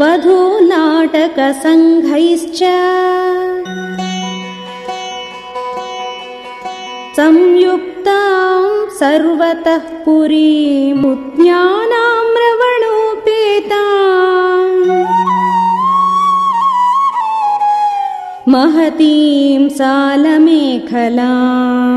वधूनाटकसङ्घैश्च संयुक्तां सर्वतः पुरीमुद्यानाम्रवणोपेता महतीं सालमेखलाम्